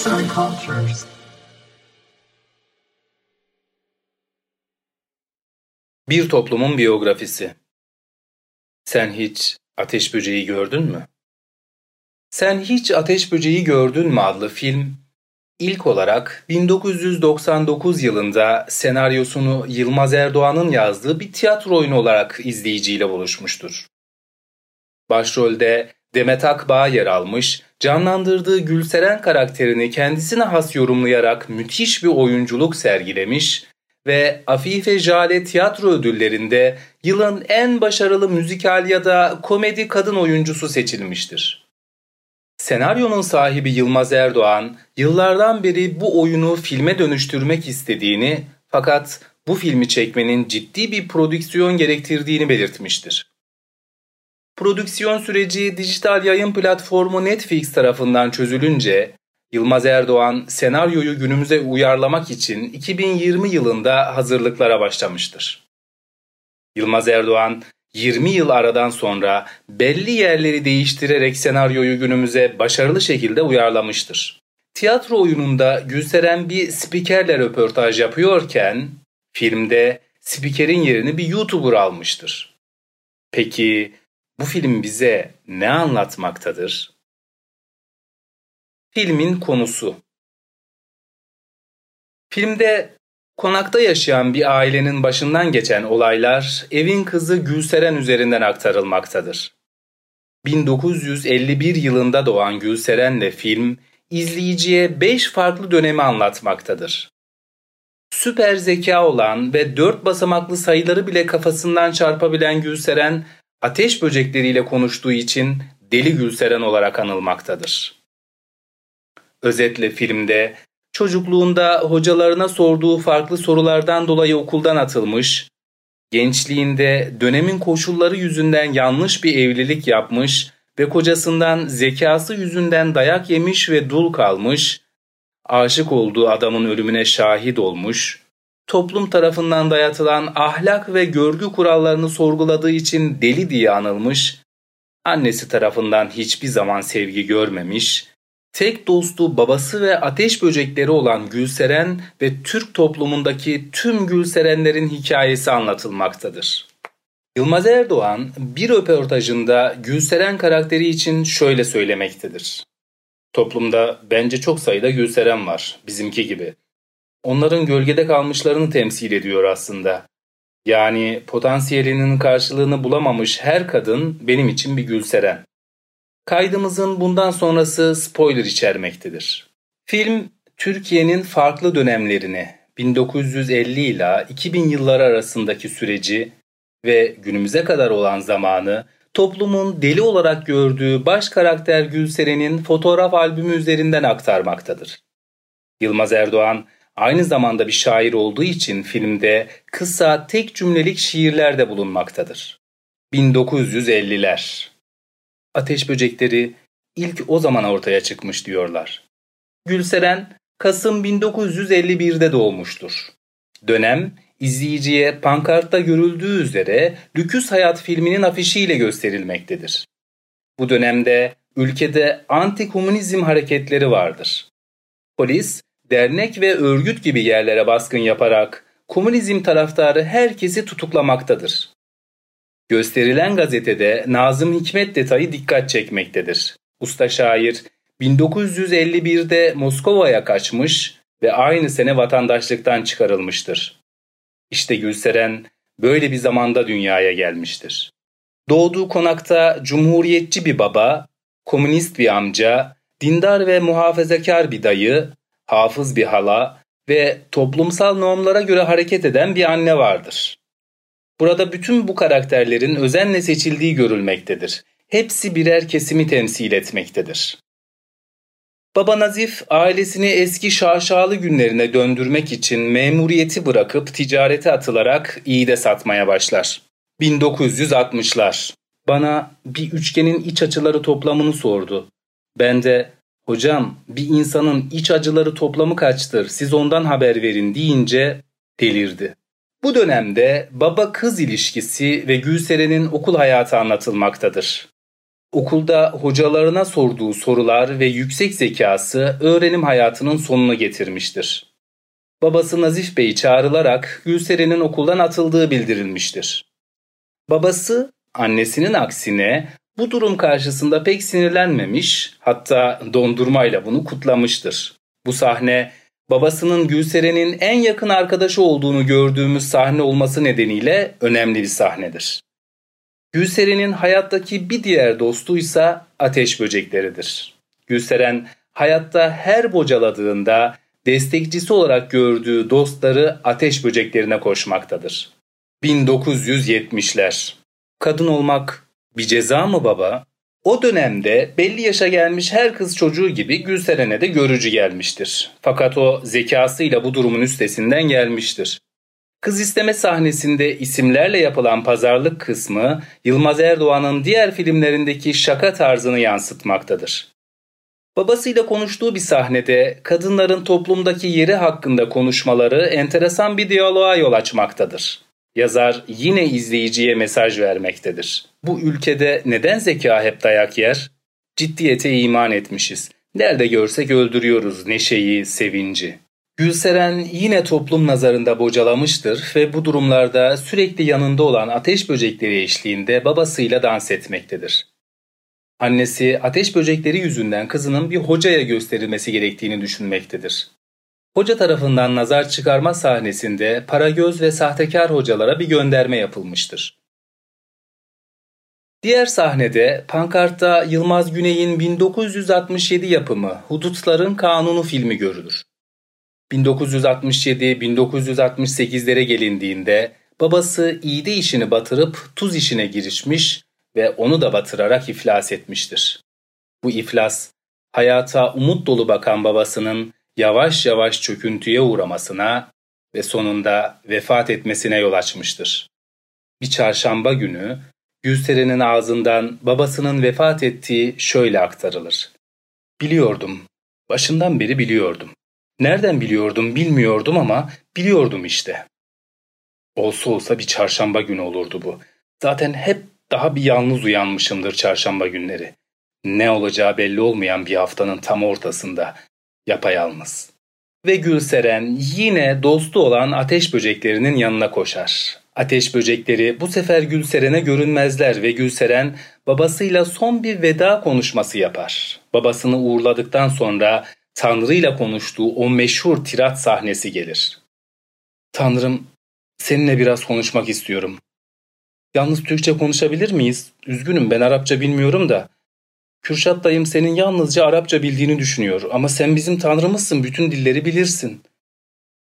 Arts and Cultures. Bir toplumun biyografisi. Sen hiç ateş böceği gördün mü? Sen hiç ateş böceği gördün mü adlı film ilk olarak 1999 yılında senaryosunu Yılmaz Erdoğan'ın yazdığı bir tiyatro oyunu olarak izleyiciyle buluşmuştur. Başrolde Demet Akbağ yer almış, canlandırdığı Gülseren karakterini kendisine has yorumlayarak müthiş bir oyunculuk sergilemiş ve Afife Jale tiyatro ödüllerinde yılın en başarılı müzikal ya da komedi kadın oyuncusu seçilmiştir. Senaryonun sahibi Yılmaz Erdoğan yıllardan beri bu oyunu filme dönüştürmek istediğini fakat bu filmi çekmenin ciddi bir prodüksiyon gerektirdiğini belirtmiştir. Prodüksiyon süreci dijital yayın platformu Netflix tarafından çözülünce Yılmaz Erdoğan senaryoyu günümüze uyarlamak için 2020 yılında hazırlıklara başlamıştır. Yılmaz Erdoğan 20 yıl aradan sonra belli yerleri değiştirerek senaryoyu günümüze başarılı şekilde uyarlamıştır. Tiyatro oyununda Gülseren bir spikerle röportaj yapıyorken filmde spikerin yerini bir YouTuber almıştır. Peki bu film bize ne anlatmaktadır? Filmin konusu Filmde konakta yaşayan bir ailenin başından geçen olaylar evin kızı Gülseren üzerinden aktarılmaktadır. 1951 yılında doğan Gülseren'le film izleyiciye 5 farklı dönemi anlatmaktadır. Süper zeka olan ve 4 basamaklı sayıları bile kafasından çarpabilen Gülseren ateş böcekleriyle konuştuğu için Deli Gülseren olarak anılmaktadır. Özetle filmde çocukluğunda hocalarına sorduğu farklı sorulardan dolayı okuldan atılmış, gençliğinde dönemin koşulları yüzünden yanlış bir evlilik yapmış ve kocasından zekası yüzünden dayak yemiş ve dul kalmış, aşık olduğu adamın ölümüne şahit olmuş, toplum tarafından dayatılan ahlak ve görgü kurallarını sorguladığı için deli diye anılmış, annesi tarafından hiçbir zaman sevgi görmemiş, tek dostu babası ve ateş böcekleri olan Gülseren ve Türk toplumundaki tüm Gülserenlerin hikayesi anlatılmaktadır. Yılmaz Erdoğan bir röportajında Gülseren karakteri için şöyle söylemektedir. Toplumda bence çok sayıda Gülseren var, bizimki gibi onların gölgede kalmışlarını temsil ediyor aslında. Yani potansiyelinin karşılığını bulamamış her kadın benim için bir gülseren. Kaydımızın bundan sonrası spoiler içermektedir. Film Türkiye'nin farklı dönemlerini 1950 ile 2000 yılları arasındaki süreci ve günümüze kadar olan zamanı toplumun deli olarak gördüğü baş karakter Gülseren'in fotoğraf albümü üzerinden aktarmaktadır. Yılmaz Erdoğan Aynı zamanda bir şair olduğu için filmde kısa tek cümlelik şiirler de bulunmaktadır. 1950'ler Ateş böcekleri ilk o zaman ortaya çıkmış diyorlar. Gülseren Kasım 1951'de doğmuştur. Dönem izleyiciye pankartta görüldüğü üzere Lüküs Hayat filminin afişiyle gösterilmektedir. Bu dönemde ülkede anti-komünizm hareketleri vardır. Polis dernek ve örgüt gibi yerlere baskın yaparak komünizm taraftarı herkesi tutuklamaktadır. Gösterilen gazetede Nazım Hikmet detayı dikkat çekmektedir. Usta şair 1951'de Moskova'ya kaçmış ve aynı sene vatandaşlıktan çıkarılmıştır. İşte Gülseren böyle bir zamanda dünyaya gelmiştir. Doğduğu konakta cumhuriyetçi bir baba, komünist bir amca, dindar ve muhafazakar bir dayı, hafız bir hala ve toplumsal normlara göre hareket eden bir anne vardır. Burada bütün bu karakterlerin özenle seçildiği görülmektedir. Hepsi birer kesimi temsil etmektedir. Baba Nazif ailesini eski şaşalı günlerine döndürmek için memuriyeti bırakıp ticarete atılarak iyi de satmaya başlar. 1960'lar. Bana bir üçgenin iç açıları toplamını sordu. Ben de hocam bir insanın iç acıları toplamı kaçtır siz ondan haber verin deyince delirdi. Bu dönemde baba kız ilişkisi ve Gülseren'in okul hayatı anlatılmaktadır. Okulda hocalarına sorduğu sorular ve yüksek zekası öğrenim hayatının sonunu getirmiştir. Babası Nazif Bey çağrılarak Gülseren'in okuldan atıldığı bildirilmiştir. Babası annesinin aksine bu durum karşısında pek sinirlenmemiş hatta dondurmayla bunu kutlamıştır. Bu sahne babasının Gülseren'in en yakın arkadaşı olduğunu gördüğümüz sahne olması nedeniyle önemli bir sahnedir. Gülseren'in hayattaki bir diğer dostuysa ateş böcekleridir. Gülseren hayatta her bocaladığında destekçisi olarak gördüğü dostları ateş böceklerine koşmaktadır. 1970'ler Kadın olmak bir ceza mı baba? O dönemde belli yaşa gelmiş her kız çocuğu gibi Gülseren'e de görücü gelmiştir. Fakat o zekasıyla bu durumun üstesinden gelmiştir. Kız isteme sahnesinde isimlerle yapılan pazarlık kısmı Yılmaz Erdoğan'ın diğer filmlerindeki şaka tarzını yansıtmaktadır. Babasıyla konuştuğu bir sahnede kadınların toplumdaki yeri hakkında konuşmaları enteresan bir diyaloğa yol açmaktadır. Yazar yine izleyiciye mesaj vermektedir. Bu ülkede neden zeka hep dayak yer? Ciddiyete iman etmişiz. Nerede görsek öldürüyoruz neşeyi, sevinci. Gülseren yine toplum nazarında bocalamıştır ve bu durumlarda sürekli yanında olan ateş böcekleri eşliğinde babasıyla dans etmektedir. Annesi ateş böcekleri yüzünden kızının bir hocaya gösterilmesi gerektiğini düşünmektedir. Hoca tarafından nazar çıkarma sahnesinde paragöz ve sahtekar hocalara bir gönderme yapılmıştır. Diğer sahnede pankartta Yılmaz Güney'in 1967 yapımı Hudutların Kanunu filmi görülür. 1967-1968'lere gelindiğinde babası iğde işini batırıp tuz işine girişmiş ve onu da batırarak iflas etmiştir. Bu iflas hayata umut dolu bakan babasının yavaş yavaş çöküntüye uğramasına ve sonunda vefat etmesine yol açmıştır. Bir çarşamba günü Gülseren'in ağzından babasının vefat ettiği şöyle aktarılır. Biliyordum, başından beri biliyordum. Nereden biliyordum bilmiyordum ama biliyordum işte. Olsa olsa bir çarşamba günü olurdu bu. Zaten hep daha bir yalnız uyanmışımdır çarşamba günleri. Ne olacağı belli olmayan bir haftanın tam ortasında yapayalnız. Ve Gülseren yine dostu olan ateş böceklerinin yanına koşar. Ateş böcekleri bu sefer Gülseren'e görünmezler ve Gülseren babasıyla son bir veda konuşması yapar. Babasını uğurladıktan sonra Tanrı ile konuştuğu o meşhur tirat sahnesi gelir. Tanrım, seninle biraz konuşmak istiyorum. Yalnız Türkçe konuşabilir miyiz? Üzgünüm ben Arapça bilmiyorum da. Kürşat dayım senin yalnızca Arapça bildiğini düşünüyor ama sen bizim tanrımızsın, bütün dilleri bilirsin.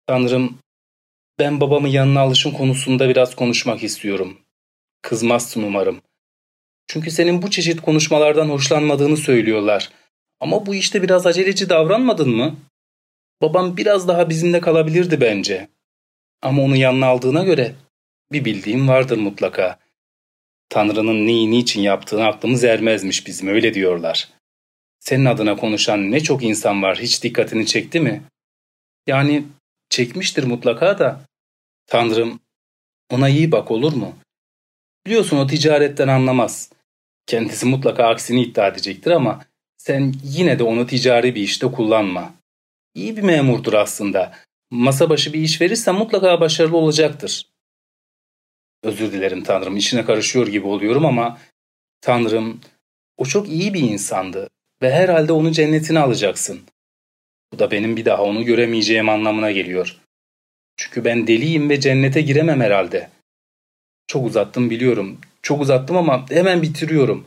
Tanrım, ben babamı yanına alışım konusunda biraz konuşmak istiyorum. Kızmazsın umarım. Çünkü senin bu çeşit konuşmalardan hoşlanmadığını söylüyorlar. Ama bu işte biraz aceleci davranmadın mı? Babam biraz daha bizimle kalabilirdi bence. Ama onu yanına aldığına göre bir bildiğim vardır mutlaka. Tanrı'nın neyi niçin yaptığını aklımız ermezmiş bizim öyle diyorlar. Senin adına konuşan ne çok insan var hiç dikkatini çekti mi? Yani çekmiştir mutlaka da. Tanrım ona iyi bak olur mu? Biliyorsun o ticaretten anlamaz. Kendisi mutlaka aksini iddia edecektir ama sen yine de onu ticari bir işte kullanma. İyi bir memurdur aslında. Masa başı bir iş verirsen mutlaka başarılı olacaktır. Özür dilerim Tanrım içine karışıyor gibi oluyorum ama Tanrım o çok iyi bir insandı ve herhalde onu cennetine alacaksın. Bu da benim bir daha onu göremeyeceğim anlamına geliyor. Çünkü ben deliyim ve cennete giremem herhalde. Çok uzattım biliyorum. Çok uzattım ama hemen bitiriyorum.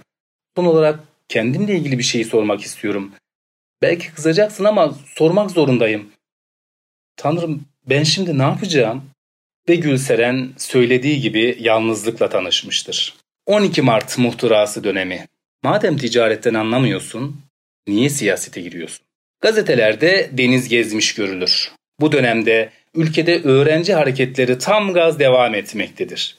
Son olarak kendimle ilgili bir şeyi sormak istiyorum. Belki kızacaksın ama sormak zorundayım. Tanrım ben şimdi ne yapacağım? Ve Gülseren söylediği gibi yalnızlıkla tanışmıştır. 12 Mart muhtırası dönemi. Madem ticaretten anlamıyorsun, niye siyasete giriyorsun? Gazetelerde deniz gezmiş görülür. Bu dönemde ülkede öğrenci hareketleri tam gaz devam etmektedir.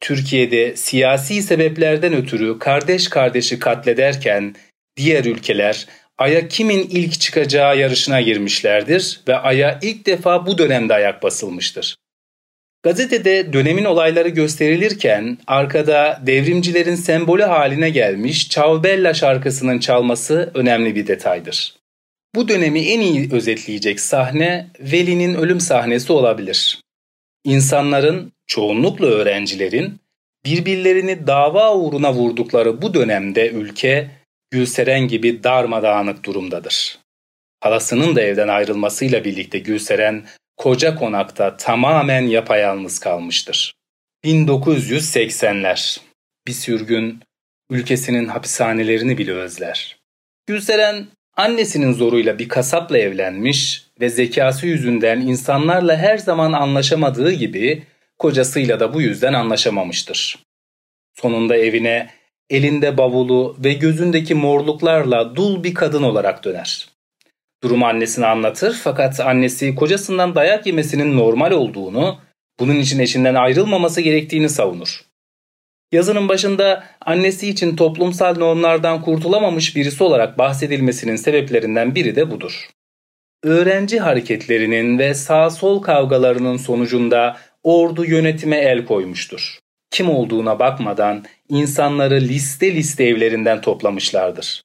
Türkiye'de siyasi sebeplerden ötürü kardeş kardeşi katlederken diğer ülkeler Ay'a kimin ilk çıkacağı yarışına girmişlerdir ve Ay'a ilk defa bu dönemde ayak basılmıştır. Gazetede dönemin olayları gösterilirken arkada devrimcilerin sembolü haline gelmiş Ciao Bella şarkısının çalması önemli bir detaydır. Bu dönemi en iyi özetleyecek sahne Veli'nin ölüm sahnesi olabilir. İnsanların, çoğunlukla öğrencilerin birbirlerini dava uğruna vurdukları bu dönemde ülke Gülseren gibi darmadağınık durumdadır. Halasının da evden ayrılmasıyla birlikte Gülseren koca konakta tamamen yapayalnız kalmıştır. 1980'ler. Bir sürgün ülkesinin hapishanelerini bile özler. Gülseren annesinin zoruyla bir kasapla evlenmiş ve zekası yüzünden insanlarla her zaman anlaşamadığı gibi kocasıyla da bu yüzden anlaşamamıştır. Sonunda evine elinde bavulu ve gözündeki morluklarla dul bir kadın olarak döner. Durumu annesine anlatır fakat annesi kocasından dayak yemesinin normal olduğunu, bunun için eşinden ayrılmaması gerektiğini savunur. Yazının başında annesi için toplumsal normlardan kurtulamamış birisi olarak bahsedilmesinin sebeplerinden biri de budur. Öğrenci hareketlerinin ve sağ sol kavgalarının sonucunda ordu yönetime el koymuştur. Kim olduğuna bakmadan insanları liste liste evlerinden toplamışlardır.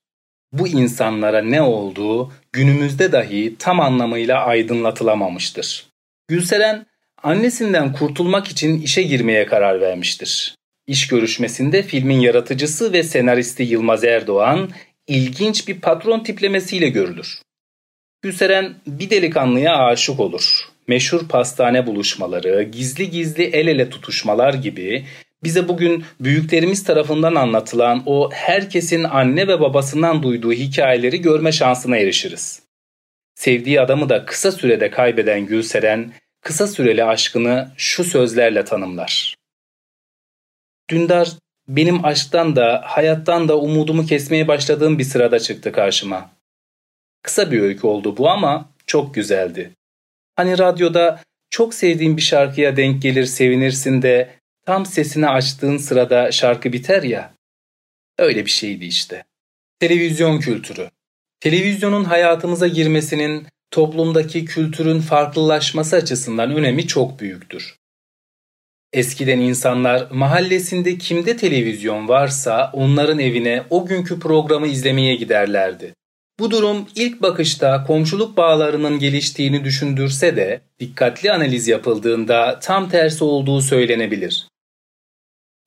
Bu insanlara ne olduğu günümüzde dahi tam anlamıyla aydınlatılamamıştır. Gülseren annesinden kurtulmak için işe girmeye karar vermiştir. İş görüşmesinde filmin yaratıcısı ve senaristi Yılmaz Erdoğan ilginç bir patron tiplemesiyle görülür. Gülseren bir delikanlıya aşık olur. Meşhur pastane buluşmaları, gizli gizli el ele tutuşmalar gibi bize bugün büyüklerimiz tarafından anlatılan o herkesin anne ve babasından duyduğu hikayeleri görme şansına erişiriz. Sevdiği adamı da kısa sürede kaybeden Gülseren, kısa süreli aşkını şu sözlerle tanımlar. Dündar benim aşktan da hayattan da umudumu kesmeye başladığım bir sırada çıktı karşıma. Kısa bir öykü oldu bu ama çok güzeldi. Hani radyoda çok sevdiğin bir şarkıya denk gelir sevinirsin de tam sesini açtığın sırada şarkı biter ya. Öyle bir şeydi işte. Televizyon kültürü. Televizyonun hayatımıza girmesinin toplumdaki kültürün farklılaşması açısından önemi çok büyüktür. Eskiden insanlar mahallesinde kimde televizyon varsa onların evine o günkü programı izlemeye giderlerdi. Bu durum ilk bakışta komşuluk bağlarının geliştiğini düşündürse de dikkatli analiz yapıldığında tam tersi olduğu söylenebilir.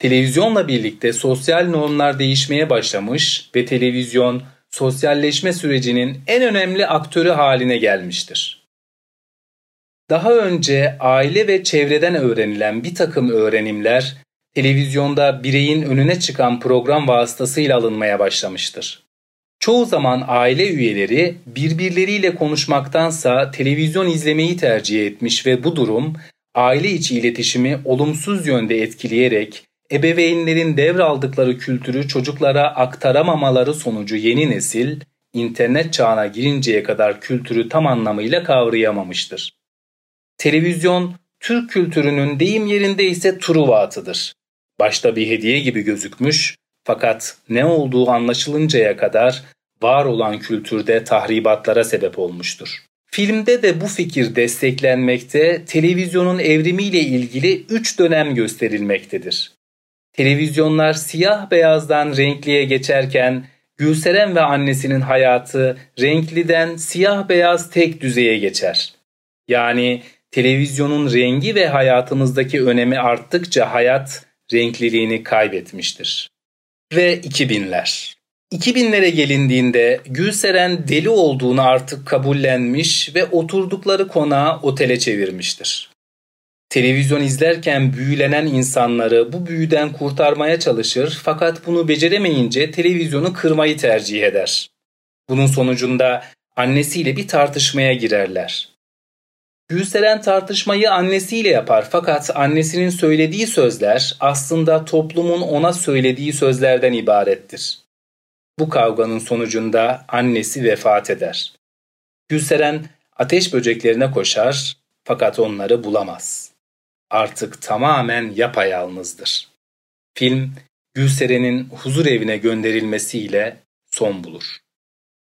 Televizyonla birlikte sosyal normlar değişmeye başlamış ve televizyon sosyalleşme sürecinin en önemli aktörü haline gelmiştir. Daha önce aile ve çevreden öğrenilen bir takım öğrenimler televizyonda bireyin önüne çıkan program vasıtasıyla alınmaya başlamıştır. Çoğu zaman aile üyeleri birbirleriyle konuşmaktansa televizyon izlemeyi tercih etmiş ve bu durum aile içi iletişimi olumsuz yönde etkileyerek ebeveynlerin devraldıkları kültürü çocuklara aktaramamaları sonucu yeni nesil internet çağına girinceye kadar kültürü tam anlamıyla kavrayamamıştır. Televizyon Türk kültürünün deyim yerinde ise Truva atıdır. Başta bir hediye gibi gözükmüş fakat ne olduğu anlaşılıncaya kadar var olan kültürde tahribatlara sebep olmuştur. Filmde de bu fikir desteklenmekte, televizyonun evrimiyle ilgili üç dönem gösterilmektedir. Televizyonlar siyah beyazdan renkliye geçerken Gülseren ve annesinin hayatı renkliden siyah beyaz tek düzeye geçer. Yani televizyonun rengi ve hayatımızdaki önemi arttıkça hayat renkliliğini kaybetmiştir. Ve 2000'ler. 2000'lere gelindiğinde Gülseren deli olduğunu artık kabullenmiş ve oturdukları konağı otele çevirmiştir. Televizyon izlerken büyülenen insanları bu büyüden kurtarmaya çalışır fakat bunu beceremeyince televizyonu kırmayı tercih eder. Bunun sonucunda annesiyle bir tartışmaya girerler. Gülseren tartışmayı annesiyle yapar fakat annesinin söylediği sözler aslında toplumun ona söylediği sözlerden ibarettir. Bu kavganın sonucunda annesi vefat eder. Gülseren ateş böceklerine koşar fakat onları bulamaz artık tamamen yapayalnızdır. Film, Gülseren'in huzur evine gönderilmesiyle son bulur.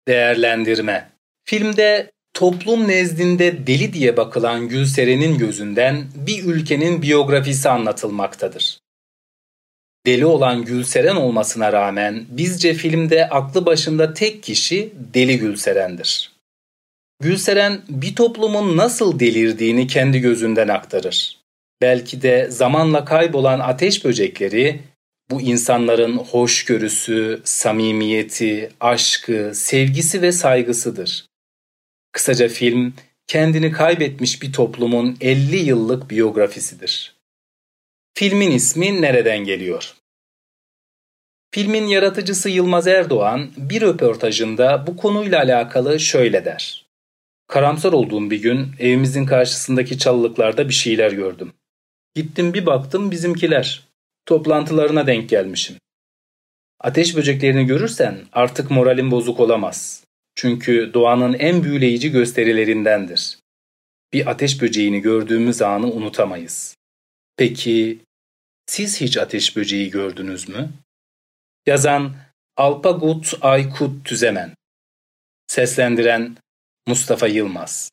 Değerlendirme Filmde toplum nezdinde deli diye bakılan Gülseren'in gözünden bir ülkenin biyografisi anlatılmaktadır. Deli olan Gülseren olmasına rağmen bizce filmde aklı başında tek kişi Deli Gülseren'dir. Gülseren bir toplumun nasıl delirdiğini kendi gözünden aktarır. Belki de zamanla kaybolan ateş böcekleri bu insanların hoşgörüsü, samimiyeti, aşkı, sevgisi ve saygısıdır. Kısaca film kendini kaybetmiş bir toplumun 50 yıllık biyografisidir. Filmin ismi nereden geliyor? Filmin yaratıcısı Yılmaz Erdoğan bir röportajında bu konuyla alakalı şöyle der. Karamsar olduğum bir gün evimizin karşısındaki çalılıklarda bir şeyler gördüm. Gittim bir baktım bizimkiler. Toplantılarına denk gelmişim. Ateş böceklerini görürsen artık moralin bozuk olamaz. Çünkü doğanın en büyüleyici gösterilerindendir. Bir ateş böceğini gördüğümüz anı unutamayız. Peki siz hiç ateş böceği gördünüz mü? Yazan Alpagut Aykut Tüzemen Seslendiren Mustafa Yılmaz